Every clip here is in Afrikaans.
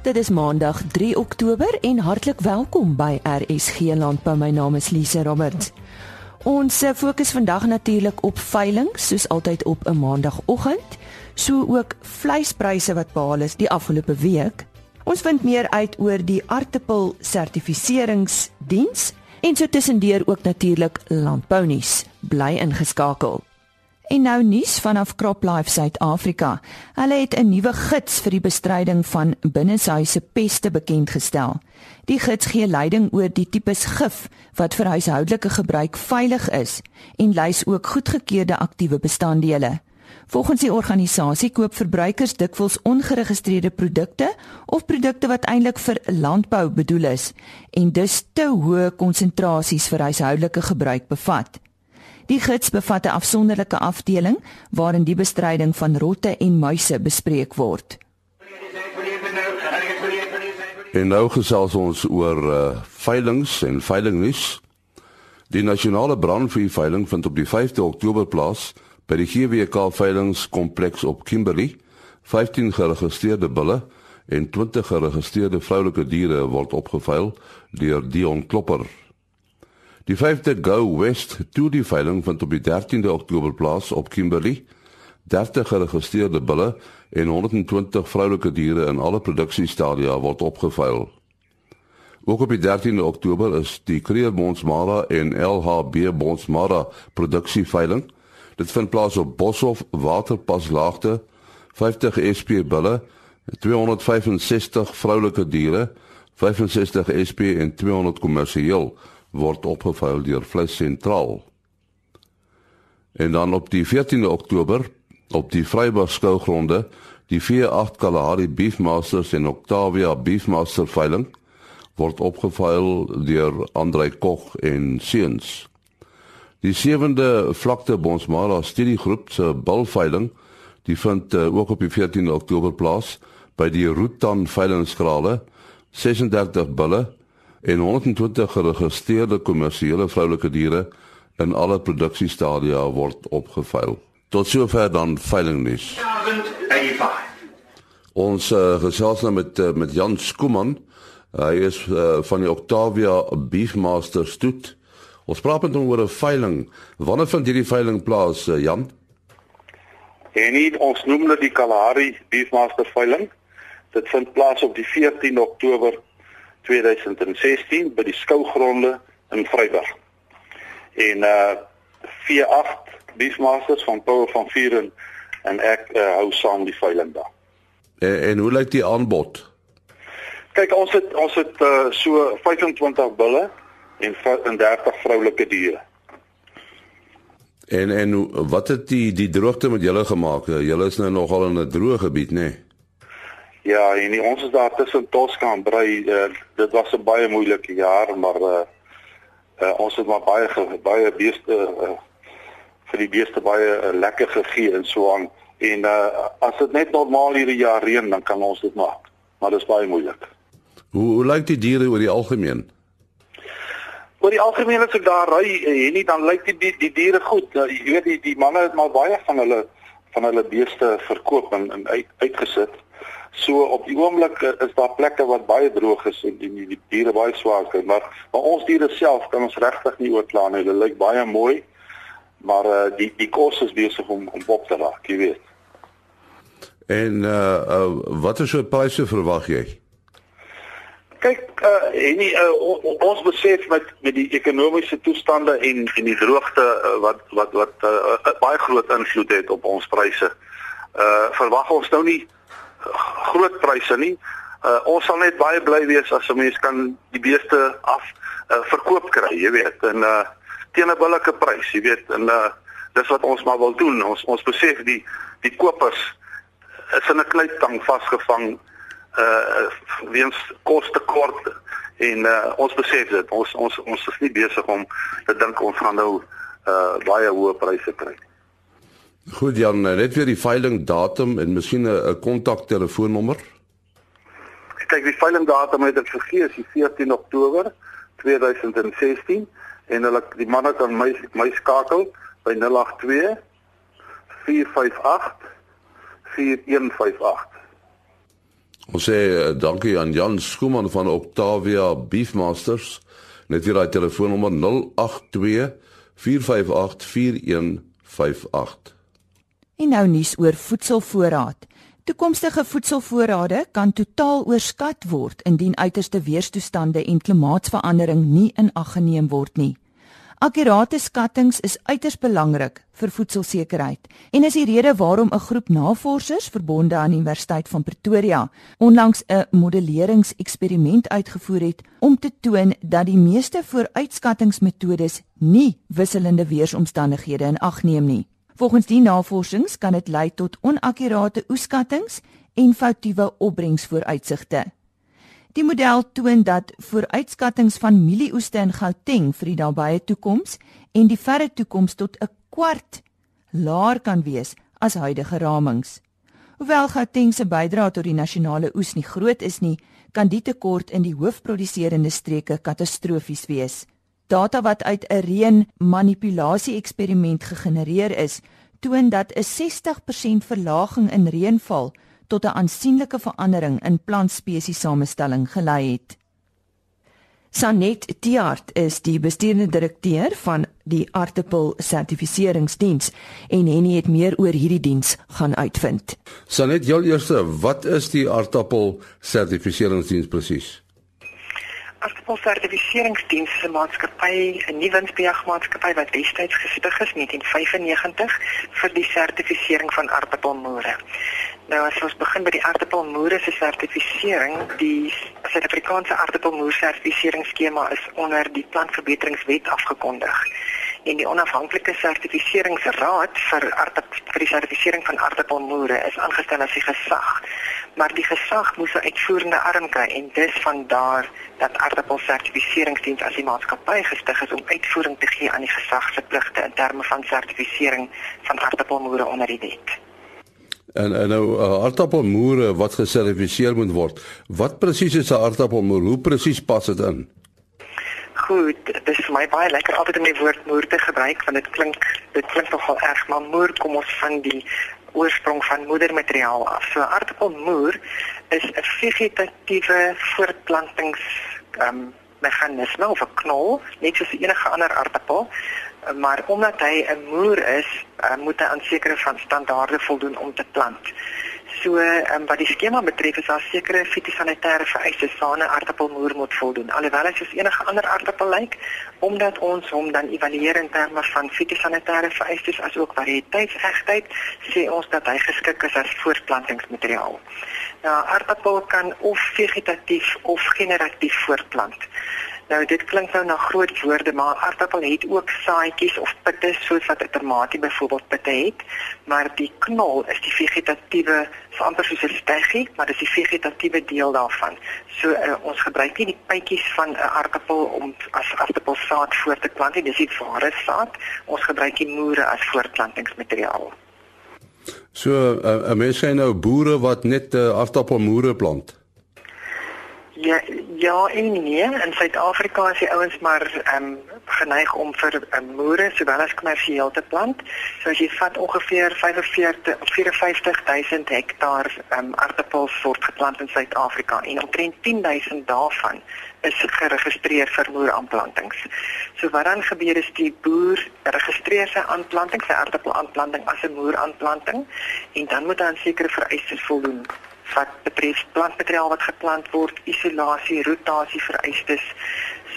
Dit is Maandag 3 Oktober en hartlik welkom by RSG Landbou. My naam is Lise Roberts. Ons eh, fokus vandag natuurlik op veiling, soos altyd op 'n Maandagoggend, so ook vleispryse wat behaal is die afgelope week. Ons vind meer uit oor die aartappel sertifiseringsdiens en so tussendeur ook natuurlik landbounuus. Bly ingeskakel. En nou nuus vanaf CropLife Suid-Afrika. Hulle het 'n nuwe gids vir die bestryding van binneshuise peste bekend gestel. Die gids gee leiding oor die tipes gif wat vir huishoudelike gebruik veilig is en lys ook goedgekeurde aktiewe bestanddele. Volgens die organisasie koop verbruikers dikwels ongeregistreerde produkte of produkte wat eintlik vir landbou bedoel is en dus te hoë konsentrasies vir huishoudelike gebruik bevat. Die gids bevat 'n afsonderlike afdeling waarin die bestryding van rotte en muise bespreek word. En nou gesels ons oor uh, veilings en veilingnuus. Die nasionale brandvuurveiling vind op die 5de Oktober plaas by die GWK veilingskompleks op Kimberley. 15 geregistreerde bulle en 20 geregistreerde vroulike diere word opgeveil deur Dion Klopper. Die 5de Go West toe die veiling vind op die 13de Oktober plaas op Kimberley. 30 geregistreerde bulle en 120 vroulike diere in alle produksiestadia word opgeveil. Ook op die 13de Oktober is die Creer Bonsmara en LHB Bonsmara produksieveiling. Dit vind plaas op Boshoff Waterpas Laagte. 50 SP bulle, 265 vroulike diere, 65 SP en 200 kommersieel word opgevuil deur Vleis Sentraal. En dan op die 14de Oktober op die Vryburg skougronde die 48 Kalahari Beefmasters en Octavia Beefmaster veiling word opgevuil deur Andrei Koch en seuns. Die 7de vlakte Bonsmara studiegroep se bulveiling die vind uh, ook op die 14de Oktober plaas by die Rutan veilingskrale 36 bulle en 120 geregistreerde kommersiële vroulike diere in alle produksiestadia word opgeveil. Tot sover dan veilingnuus. Ons uh, gesels nou met uh, met Jan Skuman. Hy is uh, van die Octavia Beefmaster stoet. Ons praat met hom oor 'n veiling. Wanneer vind hierdie veiling plaas, uh, Jan? En nie, ons noem dit die Kalahari Beefmaster veiling. Dit vind plaas op die 14 Oktober 2016 by die skougronde in Vryburg. En uh V8 Beefmasters van Paul van Vuren en ek uh, hou saam die veiling daar. En, en hoe lyk die aanbod? Kyk, ons het ons het uh, so 25 bulle en 30 vroulike diere. En en wat het die die droogte met julle gemaak? Julle is nou nogal in 'n droë gebied, nê? Nee? Ja, en nie, ons is daar tussen Tosca en Brei. Uh, dit was 'n baie moeilike jaar, maar uh, uh, ons het maar baie baie beeste uh, vir die beeste baie uh, lekker gegee en so aan. En uh, as dit net normaal hierdie jaar reën, dan kan ons dit maak. Maar dit is baie moeilik. Hoe hoe lyk die diere oor die algemeen? Oor die algemeen as ek daar ry, en nie dan lyk die, die die diere goed. Uh, jy weet die die manne het maar baie van hulle van hulle beeste verkoop en, en uit, uitgesit. So op die oomblik eh, is daar plekke wat baie droog is en die, die diere baie swak is, maar maar ons diere self kan ons regtig nie oorkla nie. Hulle lyk baie mooi. Maar uh, die die kos is besig om om op te raak, jy weet. En uh, uh wat is so pryse verwag jy? Kyk, uh en nie, uh, ons besef met met die ekonomiese toestande en en die droogte uh, wat wat wat uh, uh, baie groot invloed het op ons pryse. Uh verwag ons nou nie groot pryse nie. Uh ons sal net baie bly wees as 'n mens kan die beeste af uh, verkoop kry, jy weet, en uh teen 'n billike prys, jy weet, en uh dis wat ons maar wil doen. Ons ons besef die die kopers is in 'n kleittang vasgevang uh weens kostekort en uh ons besef dit. Ons ons ons is nie besig om te dink ons gaan nou uh baie hoë pryse kry nie. Goed Jan, net weer die veiling datum en miskien 'n kontaktelefoonnommer. Kyk, die veiling datum het ek gegee, is die 14 Oktober 2016 en hulle die manne kan my my skakel by 082 458 4158. Ons sê uh, dankie aan Jan Skooman van Octavia Beefmasters. Net weer daai telefoonnommer 082 458 4158. En nou nuus oor voedselvoorraad. Toekomstige voedselvoorrade kan totaal oorskat word indien uiterste weerstoestande en klimaatsverandering nie in ag geneem word nie. Akkurate skattings is uiters belangrik vir voedselsekerheid en is die rede waarom 'n groep navorsers verbonde aan die Universiteit van Pretoria onlangs 'n modelleringseksperiment uitgevoer het om te toon dat die meeste vooruitskattingsmetodes nie wisselende weeromstandighede in ag neem nie. Volgens die navorsings kan dit lei tot onakkurate oeskattinge en foutiewe opbrengsvooruitsigte. Die model toon dat vooruitskattinge van mielieoeste in Gauteng vir die nabye toekoms en die verre toekoms tot 'n kwart laer kan wees as huidige ramings. Hoewel Gauteng se bydrae tot die nasionale oes nie groot is nie, kan die tekort in die hoofproduserende streke katastrofies wees. Data wat uit 'n reën manipulasie eksperiment gegenereer is, toon dat 'n 60% verlaging in reënval tot 'n aansienlike verandering in plantspesies samestelling gelei het. Sanet Tiart is die bestuurende direkteur van die Artipel Sertifiseringsdiens en Henny het meer oor hierdie diens gaan uitvind. Sanet, jou eerste, wat is die Artipel Sertifiseringsdiens presies? Artipel Sertifiseringsdiens is 'n maatskappy, 'n nuwe winsbejagmaatskappy wat destyds gestig is in 1995 vir die sertifisering van aardappelmoere. Nou as ons begin by die aardappelmoere se sertifisering, die Suid-Afrikaanse aardappelmoer sertifiseringsskema is onder die plantverbeteringswet afgekondig. En die onafhanklike sertifiseringsraad vir vir die sertifisering van aardappelmoere is aangestel as die gesag. Maar die gesag moes 'n uitvoerende arm kry en dis van daar dat aardappelsertifiseringsdiens as die maatskappy gestig is om uitvoering te gee aan die gesag se pligte in terme van sertifisering van aardappelmoere onder die wet. En en nou uh, aardappelmoere wat gesertifiseer moet word. Wat presies is 'n aardappelmoer? Hoe presies pas dit in? Goed, dit is vir my baie lekker altyd om die woord moer te gebruik want dit klink dit klink nogal erg, maar moer kom ons van die oorsprong van moedermateriaal af. So aardappelmoer is 'n vegetatiewe voortplantings ehm um, meganisme of 'n knol, net soos enige ander aardappel maar omdat hy 'n moer is, uh, moet hy aan sekere van standaarde voldoen om te plant. So, um, wat die skema betref, is daar sekere fitosanitêre vereistes waaraan 'n aardappelmoer moet voldoen. Alhoewel hy soos enige ander aardappel lyk, omdat ons hom dan evalueer in terme van fitosanitêre vereistes asook variëteitsegtheid, sê ons dat hy geskik is as voortplantingsmateriaal. Nou, aardappel kan of vegetatief of generatief voortplant. Nou dit klink nou na groot woorde, maar aardappel het ook saaitjies of pitte soos wat 'n tomatie byvoorbeeld pitte het, maar die knol is die vegetatiewe, so amper soos 'n steggie, maar dis die vegetatiewe deel daarvan. So uh, ons gebruik nie die pypjies van 'n aardappel om as aardappelsaad voort te plant nie, dis die ware saad. Ons gebruik die moere as voortplantingsmateriaal. So uh, 'n mens sien nou boere wat net uh, aardappelmoere plant. Ja, ja en nee, in Suid-Afrika is die ouens maar ehm um, geneig om vir um, moere sowel as kommersieel te plant. So as jy vat ongeveer 45 of 54000 hektaar ehm um, aardappels word geplant in Suid-Afrika en omtrent 10000 daarvan is geregistreer vir moeraanplantings. So wat dan gebeur is die boer registreer sy aanplanting, sy aardappelaanplanting as 'n moeraanplanting en dan moet hy aan sekere vereistes voldoen wat betref plantmateriaal wat geplant word, isolasie, rotasie vereistes.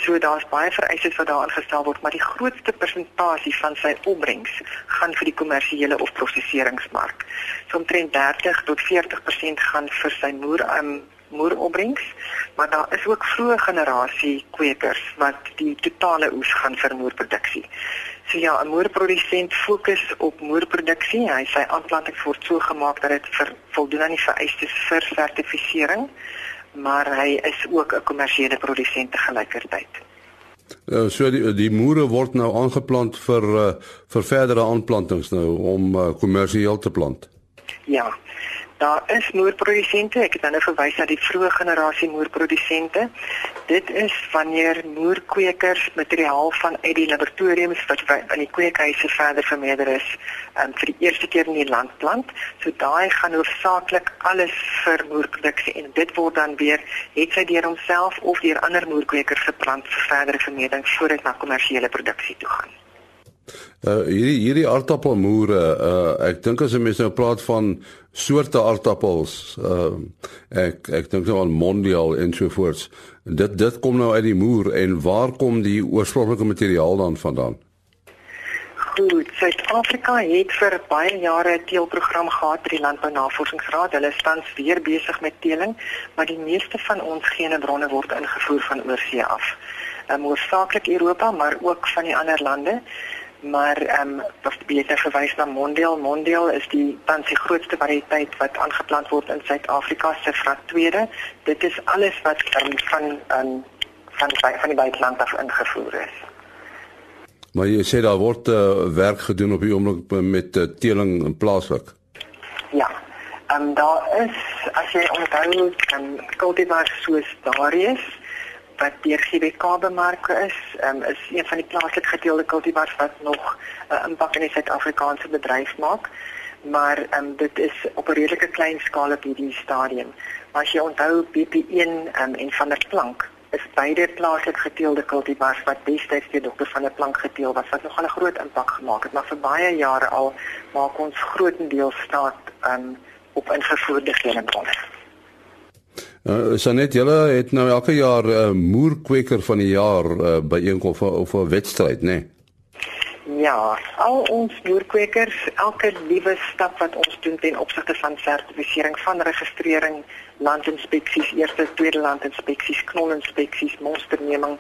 So daar's baie vereistes wat daaraan gestel word, maar die grootste persentasie van sy opbrengs gaan vir die kommersiële of prosesseringsmark. So omtrent 30 tot 40% gaan vir sy moer um, moeropbrengs, maar daar is ook vroeë generasie kwekers wat die totale oes gaan vir moerproduksie. So ja, 'n moerprodusent fokus op moerproduksie. Hy sê aanplanting word so gemaak dat dit vir voldoen aan die vereistes vir sertifisering, maar hy is ook 'n kommersiële produsent te gelykertyd. Uh, so die die moere word nou aangeplant vir uh, vir verdere aanplantings nou om uh, kommersieel te plant. Ja. Daar is moerprodusente, ek het nou verwys na die vroeë generasie moerprodusente. Dit is wanneer moerkweekers materiaal van uit die laboratoriums wat in die kweekhuise verder vermeerder is, um, vir die eerste keer in die land plant. So daai gaan hoofsaaklik alles vir moerproduksie en dit word dan weer het sy deur homself of deur ander moerkweekers geplant vir verdere vermeerdering voordat na kommersiële produksie toe gaan. Uh hierdie hierdie aardappelmoere, uh ek dink as 'n mens nou praat van soorte aardappels, uh ek ek dink nou aan mondial en so voort. Dit dit kom nou uit die moer en waar kom die oorspronklike materiaal dan vandaan? Goed, Suid-Afrika het vir baie jare 'n teelprogram gehad by die Landbou Navorsingsraad. Hulle is tans weer besig met teeling, maar die meeste van ons gene bronne word ingevoer van oorsee af. Um, Hoofsaaklik Europa, maar ook van die ander lande maar ehm um, wat beter verwys na Mondial. Mondial is die tans die grootste variëteit wat aangeplant word in Suid-Afrika se vrat tweede. Dit is alles wat um, van um, van van die buiteland af ingevoer is. Maar jy sê daar word uh, werk gedoen op die oomblik met uh, teeling in plaaslik. Ja. Ehm um, daar is as jy onthou, ehm um, kultivars soos Darius wat deur GWK bemark is, um, is een van die plaaslike geteelde kultivars wat nog 'n uh, impak in die Suid-Afrikaanse bedryf maak. Maar um, dit is op 'n redelike klein skaal op hierdie stadium. Maar as jy onthou BP1 um, en van der Plank is beide plaaslike geteelde kultivars wat destyds deur dokter van der Plank geteel was wat nogal 'n groot impak gemaak het. Maar vir baie jare al maak ons grootendeels staat um, op ingevoerde genebronne. Uh, Sanet, julle het nou elke jaar 'n uh, moerkweker van die jaar uh, by een of of 'n wedstryd, né? Nee? Ja, al ons moerkwekers, elke liewe stap wat ons doen ten opsigte van sertifisering van registrering, landinspeksies, eerste, tweede landinspeksies, knolinspeksies, monsterneming,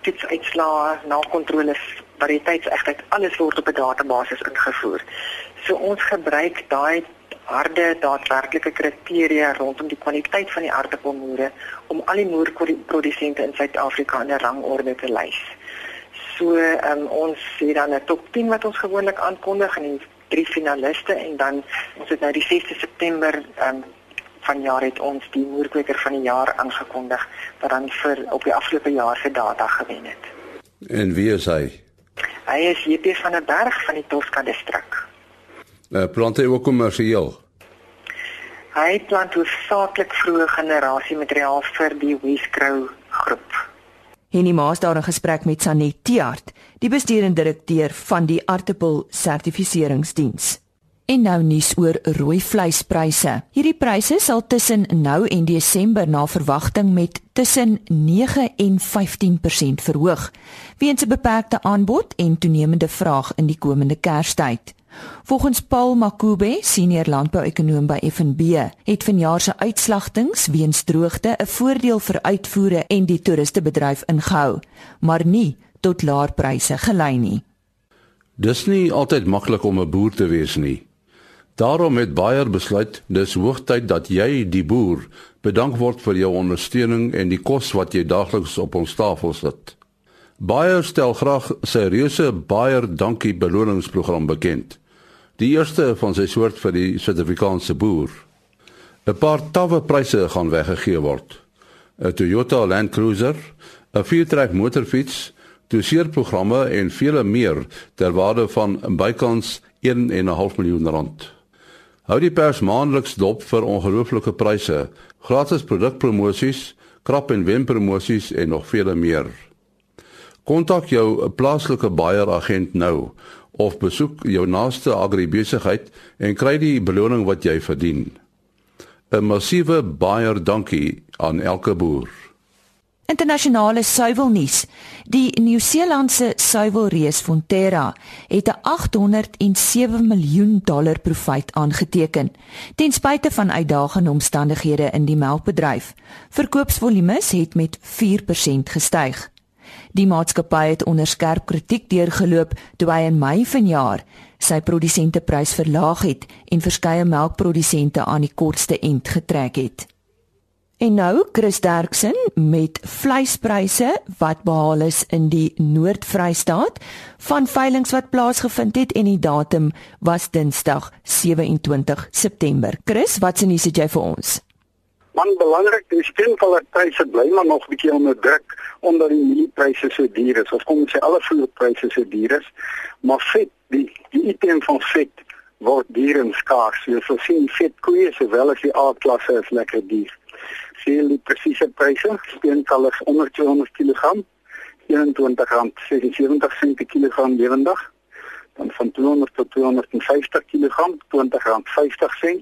toetsuitslae, nakontroles, variëteitsechtheid, alles word op 'n database ingevoer. So ons gebruik daai harde daadwerklike kriteria rondom die kwaliteit van die aardappelmoere om al die moerprodusente in Suid-Afrika in 'n rangorde te lys. So um, ons sien dan 'n top 10 wat ons gewoonlik aankondig en drie finaliste en dan ons het nou die 6de September um, van jaar het ons die moerkweker van die jaar aangekondig wat dan vir op die afgelope jaar se data gewen het. En wie is hy? Hy is JP van der Berg van die Tosca distrik. Uh, plant hy ook kommersieel? Hy plant hoofsaaklik vroeë generasie materiaal vir die Wescrow groep. Henny Maas daar 'n gesprek met Sanet Tiart, die bestuurende direkteur van die Artipel Sertifiseringsdiens. En nou nuus oor rooi vleispryse. Hierdie pryse sal tussen nou en Desember na verwagting met tussen 9 en 15% verhoog, weens 'n beperkte aanbod en toenemende vraag in die komende Kerstyd. Volgens Paul Makube, senior landbouekonoom by FNB, het vanjaar se uitslagtings weens droogte 'n voordeel vir uitvoere en die toeristebedryf ingehou, maar nie tot laer pryse gelei nie. Dis nie altyd maklik om 'n boer te wees nie. Daarom het Bayer besluit dis hoogtyd dat jy die boer bedank word vir jou ondersteuning en die kos wat jy daagliks op ons tafel sit. Bayer stel graag sy reuse Bayer Dankie beloningsprogram bekend die eerste van sy soort vir die Suid-Afrikaanse boer. 'n Paar tawwe pryse gaan weggegee word. 'n Toyota Land Cruiser, 'n viertrek motorfiets, doseerprogramme en vele meer ter waarde van bykans 1.5 miljoen rand. Hou die pers maandeliks dop vir ongelooflike pryse, gratis produkpromosies, krap en wen promosies en nog vele meer. Kontak jou plaaslike Bayer agent nou of besoek jou naaste agribesigheid en kry die beloning wat jy verdien. 'n Massiewe baie dankie aan elke boer. Internasionale suiwelnuus. Die Nieu-Seelandse suiwelreus Fonterra het 'n 807 miljoen dollar profijt aangeteken ten spyte van uitdagende omstandighede in die melkbedryf. Verkoopsvolumes het met 4% gestyg. Die maatskappy het onder skerp kritiek deurgeloop toe hy in Mei vanjaar sy produsenteprys verlaag het en verskeie melkprodusente aan die kortste end getrek het. En nou Chris Derksen met vleispryse wat behaal is in die Noord-Vrystaat van veilinge wat plaasgevind het en die datum was Dinsdag 27 September. Chris, wat sien jy vir ons? Man belangrik, die steenkoolpryse bly maar nog bietjie onder druk omdat die mieliepryse so duur is. Ons kom sê alle voedselpryse so duur is, maar vet, die die item van vet word duur en skaars. Jy sal sien vet koeie sowel as die A-klasse is lekker duur. Sien die presiese pryse, steenkoolers onder 200 kg, R21.76 per kilogram lewendig. Dan van 200 tot 250 kg, R20.50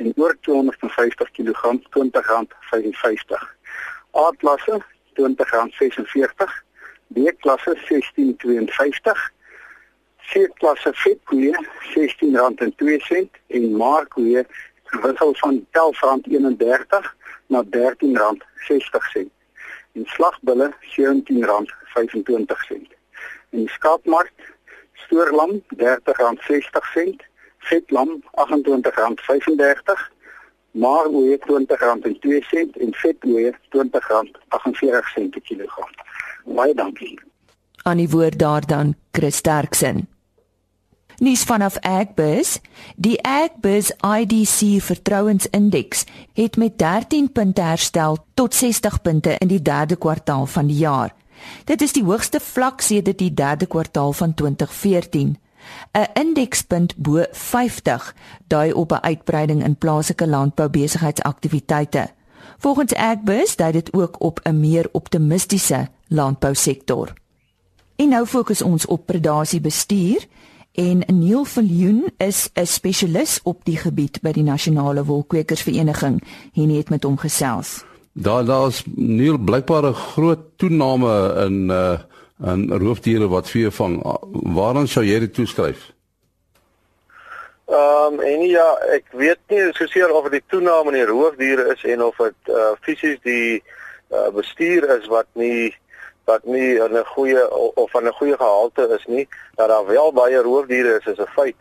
en oor 250 kg R20.55. A-klasse R20.46, B-klasse R16.52, C-klasse vetkoeë R16.02 en markkoeë wissel van R12.31 na R13.60 en slagbulle R17.25. In die skaapmark stoorlam R30.60 vetlam R28.35 maar oeye R20.02 en vetoeye R20.48 per kilogram. Baie dankie. Aan die woord daar dan Chris Terksen. Nuus vanaf Agbus, die Agbus IDC vertrouensindeks het met 13 punte herstel tot 60 punte in die derde kwartaal van die jaar. Dit is die hoogste vlak sedert die derde kwartaal van 2014. 'n Indekspunt bo 50 dui op 'n uitbreiding in plaaslike landboubesigheidsaktiwiteite. Volgens Agbus dui dit ook op 'n meer optimistiese landbousektor. En nou fokus ons op predasiebestuur en Neil Viljoen is 'n spesialis op die gebied by die Nasionale Wolkwekersvereniging en het met hom gesels. Daar daar's Neil blykbaar 'n groot toename in uh en roofdiere wat vee vang. Waaraan sou jy dit toeskryf? Ehm um, en ja, ek weet nie soseer of dit toename in die roofdiere is en of dit uh fisies die uh bestuur is wat nie wat nie 'n goeie of van 'n goeie gehalte is nie, dat daar wel baie roofdiere is is 'n feit.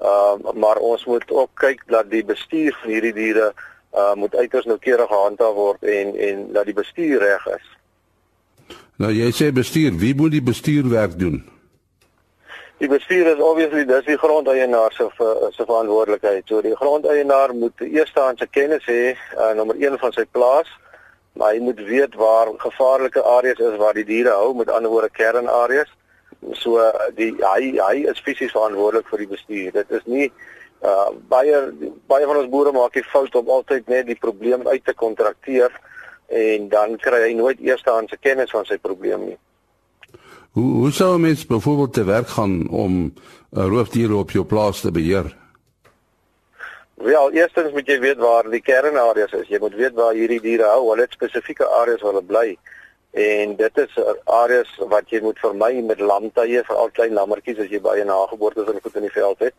Ehm uh, maar ons moet ook kyk dat die bestuur van hierdie diere uh moet uiters noukeurig gehandhaaf word en en dat die bestuur reg is. Nou jy sê bestuur, wie moet die bestuurwerk doen? Die bestuur is obviously dis die grondeienaar se se verantwoordelikheid. So die grondeienaar moet eerstehandse kennis hê, uh, nommer 1 van sy plaas, maar hy moet weet waar gevaarlike areas is waar die diere hou, met ander woorde kernareas. So die hy hy is fisies verantwoordelik vir die bestuur. Dit is nie uh baie baie van ons boere maak die fout om altyd net die probleem uit te kontrakteer en dan kry hy nooit eerstehandse kennis van sy probleem nie. Hoe hoe sou mens byvoorbeeld te werk gaan om 'n uh, roofdier op jou plaas te beheer? Wel, eerstens moet jy weet waar die kernareas is. Jy moet weet waar hierdie diere hou, hulle het spesifieke areas waar hulle bly. En dit is areas wat jy moet vermy met lamtye vir al klein lammetjies as jy baie nageboortes in goed in die veld het.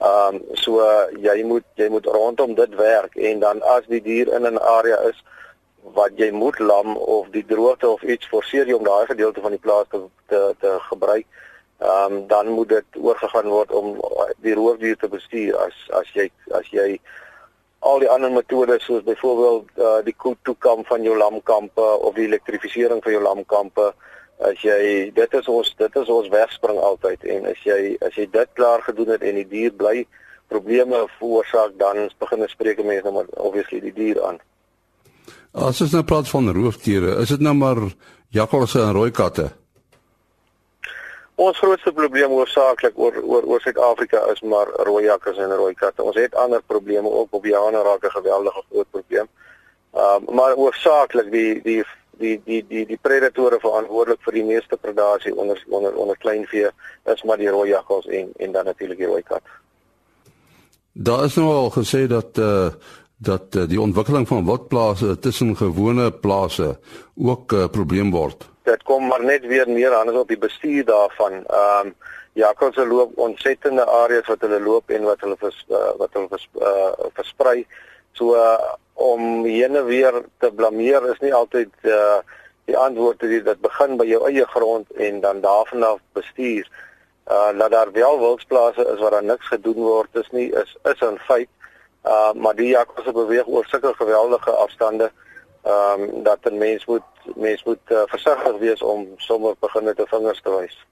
Ehm um, so uh, jy moet jy moet rondom dit werk en dan as die dier in 'n area is wat jy moet lam of die droogte of iets forceer jy om daai gedeelte van die plaas te te, te gebruik. Ehm um, dan moet dit oorgegaan word om die roofdier te bestuur as as jy as jy al die ander metodes soos byvoorbeeld uh, die koetoekam van jou lamkampe of die elektrifisering van jou lamkampe as jy dit is ons dit is ons wegspring altyd en as jy as jy dit klaar gedoen het en die dier bly probleme veroorsaak dan begin ons spreek mense nou maar obviously die dier aan. As ons nou praat van roofdiere, is dit nou maar jakkalse en rooi katte? Ons grootste probleem oorsaaklik oor oor oor Suid-Afrika is maar rooi jakkals en rooi katte. Ons het ander probleme ook op Jane raak 'n geweldige groot probleem. Ehm um, maar oorsaaklik die die die die die die predatore verantwoordelik vir die meeste predasie onder onder onder kleinvee is maar die rooi jakkals en en dan natuurlik die rooi kat. Daar is nou al gesê dat eh uh, dat uh, die ontwikkeling van wildplase tussen gewone plase ook 'n uh, probleem word. Dit kom maar net weer meer aan op die bestuur daarvan. Ehm um, ja, kos hulle loop ontsettende areas wat hulle loop en wat hulle vers, uh, wat hulle vers, uh, versprei. So uh, om en weer te blameer is nie altyd uh, die antwoord dit dat begin by jou eie grond en dan daarvan af bestuur. Uh laat daar wel wildsplase is waar daar niks gedoen word is nie is is 'n feit Uh maar die jakkals beweeg oor sulke geweldige afstande ehm um, dat 'n mens moet mens moet uh, versigtig wees om sommer begin met 'n vingers te wys.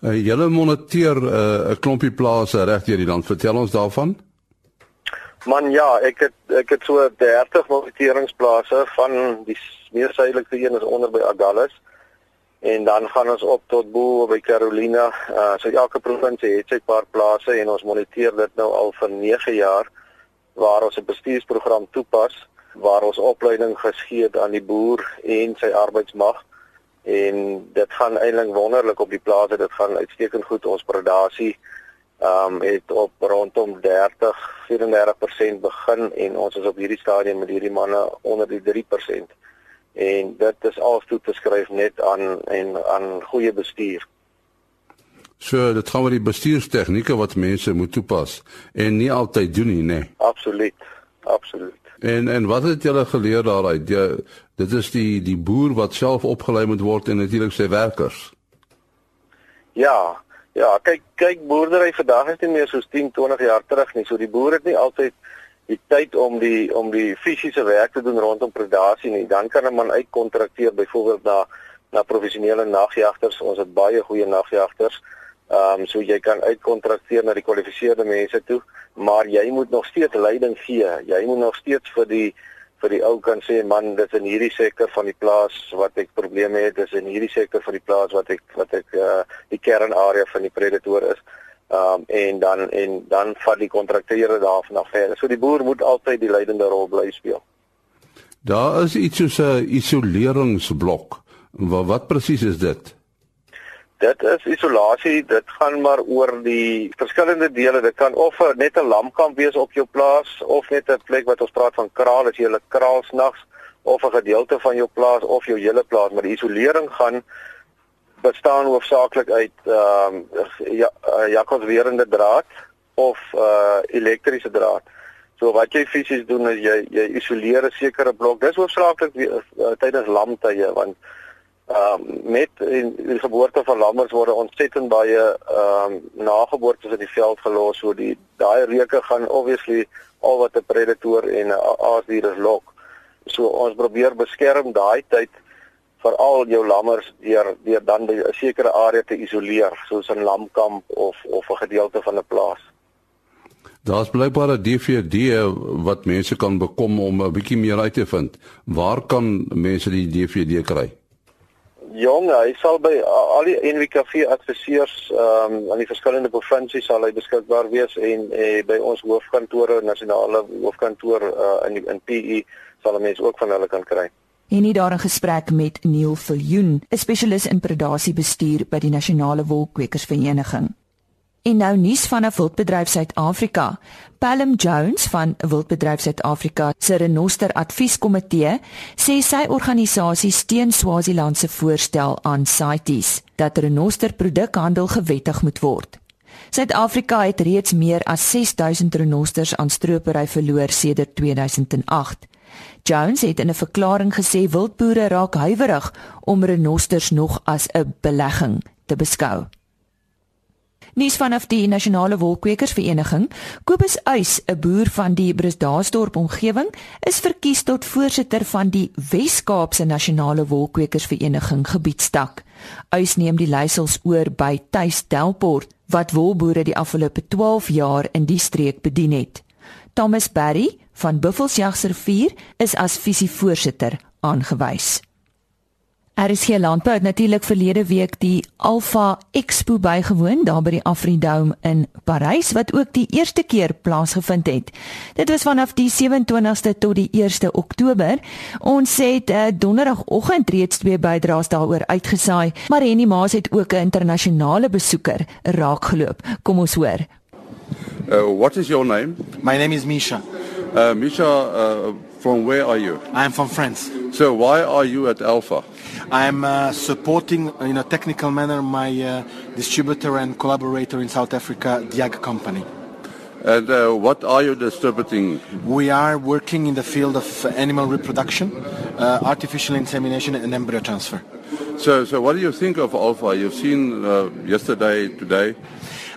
Uh, julle moniteer 'n uh, klompie plase reg deur die land. Vertel ons daarvan. Man ja, ek het ek het so 30 monteringsplase van die meer suidelike een is onder by Agulhas en dan gaan ons op tot bo by Carolina. Uh so elke provinsie het sy paar plase en ons moniteer dit nou al vir 9 jaar waar ons 'n bestuursprogram toepas waar ons opleiding gegee het aan die boer en sy arbeidsmag. En dit gaan eintlik wonderlik op die plase dit gaan uitstekend goed. Ons predasie ehm um, het op rondom 30 34% begin en ons is op hierdie stadium met hierdie manne onder die 3% en dit is alles toe te skryf net aan en aan goeie bestuur. So dit gaan oor die bestuurstegnieke wat mense moet toepas en nie altyd doen nie, nê. Nee. Absoluut. Absoluut. En en wat het julle geleer daaruit? Die, dit is die die boer wat self opgelei moet word en natuurlik sy werkers. Ja. Ja, kyk kyk boerdery vandag is nie meer soos 10, 20 jaar terug nie. So die boer het nie altyd die tyd om die om die fisiese werk te doen rondom predasie nie. Dan kan 'n man uitkontrakteer byvoorbeeld na na professionele nagjagters. Ons het baie goeie nagjagters. Ehm um, so jy kan uitkontrakteer na die gekwalifiseerde mense toe, maar jy moet nog steeds leiding gee. Jy moet nog steeds vir die vir die ou kan sê man, dit is in hierdie sektor van die plaas wat ek probleme het, dis in hierdie sektor van die plaas wat ek wat ek uh die kernarea van die predator is um, en dan en dan vat die kontrakteure daarvan af verder. So die boer moet altyd die leidende rol bly speel. Daar is iets soos 'n isoleringsblok. Wat, wat presies is dit? Dit is isolasie. Dit gaan maar oor die verskillende dele. Dit kan of net 'n lamkamp wees op jou plaas of net 'n plek wat ons praat van kraal as jy 'n kraal snags of 'n gedeelte van jou plaas of jou hele plaas, maar die isolering gaan bestaan hoofsaaklik uit ehm um, ja, uh, jakkalswerende draad of uh elektriese draad. So wat jy fisies doen is jy jy isoleer 'n sekere blok. Dis hoofsaaklik uh, tydens lamtye want ehm um, met in die geboorte van lammers word ontsettend baie ehm um, nageboortes in die veld gelos so die daai reuke gaan obviously al wat 'n predator en 'n aasdier is lok. So ons probeer beskerm daai tyd veral jou lammers deur deur dan 'n sekere area te isoleer soos 'n lamkamp of of 'n gedeelte van 'n plaas. Daar's blykbaar 'n DVD wat mense kan bekom om 'n bietjie meer uit te vind. Waar kan mense die DVD kry? Jong, hy sal by al die NWKV adviseurs ehm um, aan die verskillende provinsies sal hy beskikbaar wees en eh, by ons hoofkantore, nasionale hoofkantoor uh, in in PE sal mense ook van hulle kan kry en nie daar 'n gesprek met Neil Viljoen, 'n spesialis in predasiebestuur by die Nasionale Wolkwekersvereniging. En nou nuus van 'n wildbedryf Suid-Afrika. Palm Jones van Wildbedryf Suid-Afrika se renoster advieskomitee sê sy organisasie steun Swaziland se voorstel aan CITES dat renoster produkhandel gewettig moet word. Suid-Afrika het reeds meer as 6000 renosters aan stropery verloor sedert 2008. Jones het in 'n verklaring gesê wildboere raak huiwerig om renosters nog as 'n belegging te beskou. Nuus vanaf die Nasionale Wolkwekersvereniging, Kobus Uys, 'n boer van die Brisdasdorp omgewing, is verkies tot voorsitter van die Wes-Kaapse Nasionale Wolkwekersvereniging gebiedstak. Uys neem die leiersels oor by Tuis Delport wat wolboere die afgelope 12 jaar in die streek bedien het. Thomas Berry van Buffelsjagsrivier is as visievoorsitter aangewys. RSG Landbou het natuurlik verlede week die Alpha Expo bygewoon daar by die Afridome in Parys wat ook die eerste keer plaasgevind het. Dit was vanaf die 27ste tot die 1ste Oktober. Ons het uh, donderdagoggend reeds twee bydraes daaroor uitgesaai, maar Henny Maas het ook 'n internasionale besoeker raakgeloop. Kom ons hoor. Uh, what is your name? My name is Misha. Uh, Misha, uh, from where are you? I am from France. So why are you at Alpha? I am uh, supporting in a technical manner my uh, distributor and collaborator in South Africa, Diag Company. And uh, what are you distributing? We are working in the field of animal reproduction, uh, artificial insemination and embryo transfer. So, so what do you think of Alpha? You've seen uh, yesterday, today.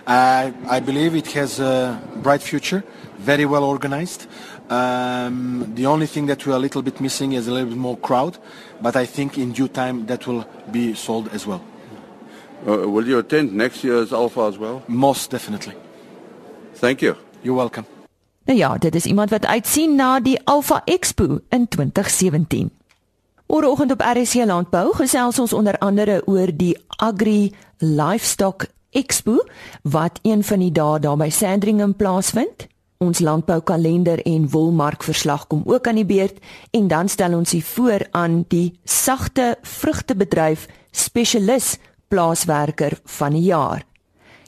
Uh, I believe it has a bright future, very well organized. Um, the only thing that we are a little bit missing is a little bit more crowd, but I think in due time that will be sold as well. Uh, will you attend next year's Alpha as well? Most definitely. Thank you. You're welcome. Nou ja, dit is iemand wat uitsien na die Alpha Expo in 2017. Môreoggend op RSC Landbou gesels ons onder andere oor die Agri Livestock Expo wat een van die dae daar by Sandringham plaasvind. Ons landboukalender en wolmarkverslag kom ook aan die beurt en dan stel ons hier voor aan die sagte vrugtebedryf spesialis plaaswerker van die jaar.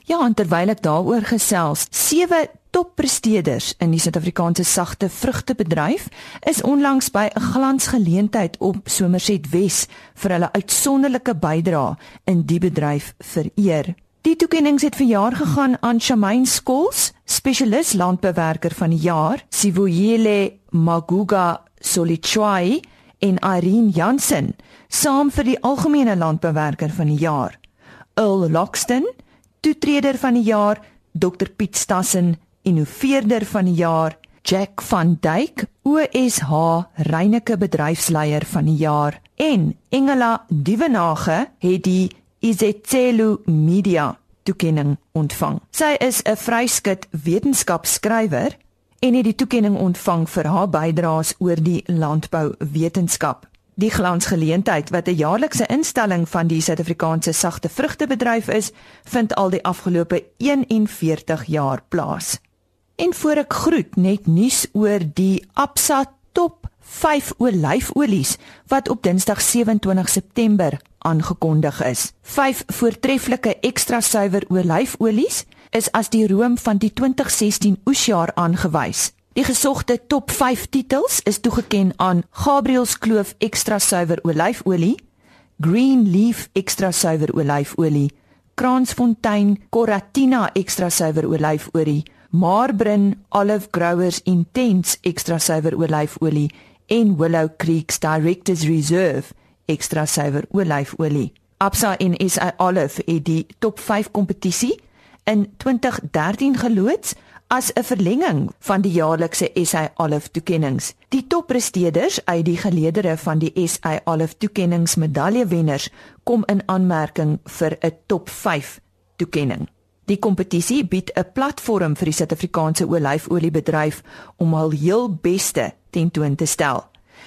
Ja, en terwyl ek daaroor gesels, sewe toppresteerders in die Suid-Afrikaanse sagte vrugtebedryf is onlangs by 'n glansgeleentheid op Somerset Wes vir hulle uitsonderlike bydrae in die bedryf vereer. Die toekenning het verjaar gegaan aan Shamaine Skols, spesialis landbewerker van die jaar, Sivoyele Maguga Solichwai en Irene Jansen, saam vir die algemene landbewerker van die jaar. Earl Lockston, toetreder van die jaar, Dr Piet Stassen, innoveerder van die jaar, Jack van Duyk, OSH Reyneke bedryfsleier van die jaar en Engela Dievenage het die Izetselu Media toekenning ontvang. Sy is 'n vryskut wetenskapskrywer en het die toekenning ontvang vir haar bydraes oor die landbouwetenskap. Die glansgeleentheid wat 'n jaarlikse instelling van die Suid-Afrikaanse sagte vrugtebedryf is, vind al die afgelope 41 jaar plaas. En voor ek groet net nuus oor die Absa Top 5 olyfolies wat op Dinsdag 27 September aangekondig is. 5 voortreffelike ekstra suiwer olyfolies is as die room van die 2016 oesjaar aangewys. Die gesogte top 5 titels is toegeken aan Gabriels Kloof ekstra suiwer olyfolie, Green Leaf ekstra suiwer olyfolie, Kransfontein Coratina ekstra suiwer olyfolie, Marbrin Olive Growers Intense ekstra suiwer olyfolie en Willow Creek's Directors Reserve ekstra suiwer olyfolie. Absa en SA Olive het die top 5 kompetisie in 2013 geloods as 'n verlenging van die jaarlikse SA Olive toekenninge. Die toppresteerders uit die geleedere van die SA Olive toekenninge medaljewenners kom in aanmerking vir 'n top 5 toekenning. Die kompetisie bied 'n platform vir die Suid-Afrikaanse olyfoliebedryf om hul heel beste tentoon te stel.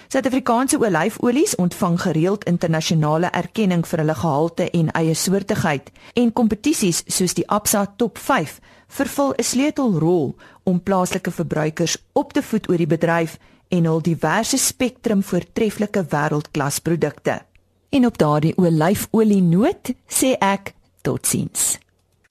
Suid-Afrikaanse olyfolies ontvang gereeld internasionale erkenning vir hulle gehalte en eie soortigheid en kompetisies soos die Absa Top 5 vervul 'n sleutelrol om plaaslike verbruikers op te voed oor die bedryf en hul diverse spektrum voortreffelike wêreldklasprodukte. En op daardie olyfolie noot sê ek totsiens.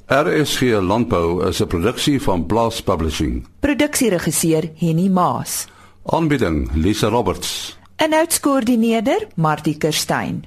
RSG Landbou is 'n produksie van Blast Publishing. Produksieregisseur Henny Maas. Aanbieding Lisa Roberts. En uitskoördineerder Martie Kerstyn.